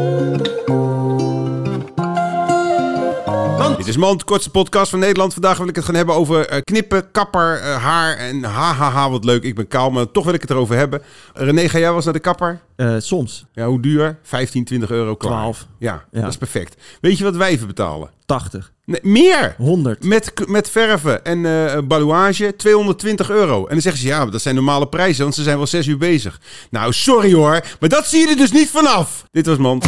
Ooh. Dit is Mand, kortste podcast van Nederland. Vandaag wil ik het gaan hebben over eh, knippen, kapper, eh, haar en hahaha, wat leuk. Ik ben kaal, maar toch wil ik het erover hebben. René, ga jij wel eens naar de kapper? Eh, soms. Ja, hoe duur? 15, 20 euro klaar. 12. Ja, Ja. dat is perfect. Weet je wat wijven betalen? 80. Nee, meer! 100. Met, met verven en eh balouage 220 euro. En dan zeggen ze, ja, dat zijn normale prijzen, want ze zijn wel 6 uur bezig. Nou, sorry hoor, maar dat zie je er dus niet vanaf. Dit was Mand.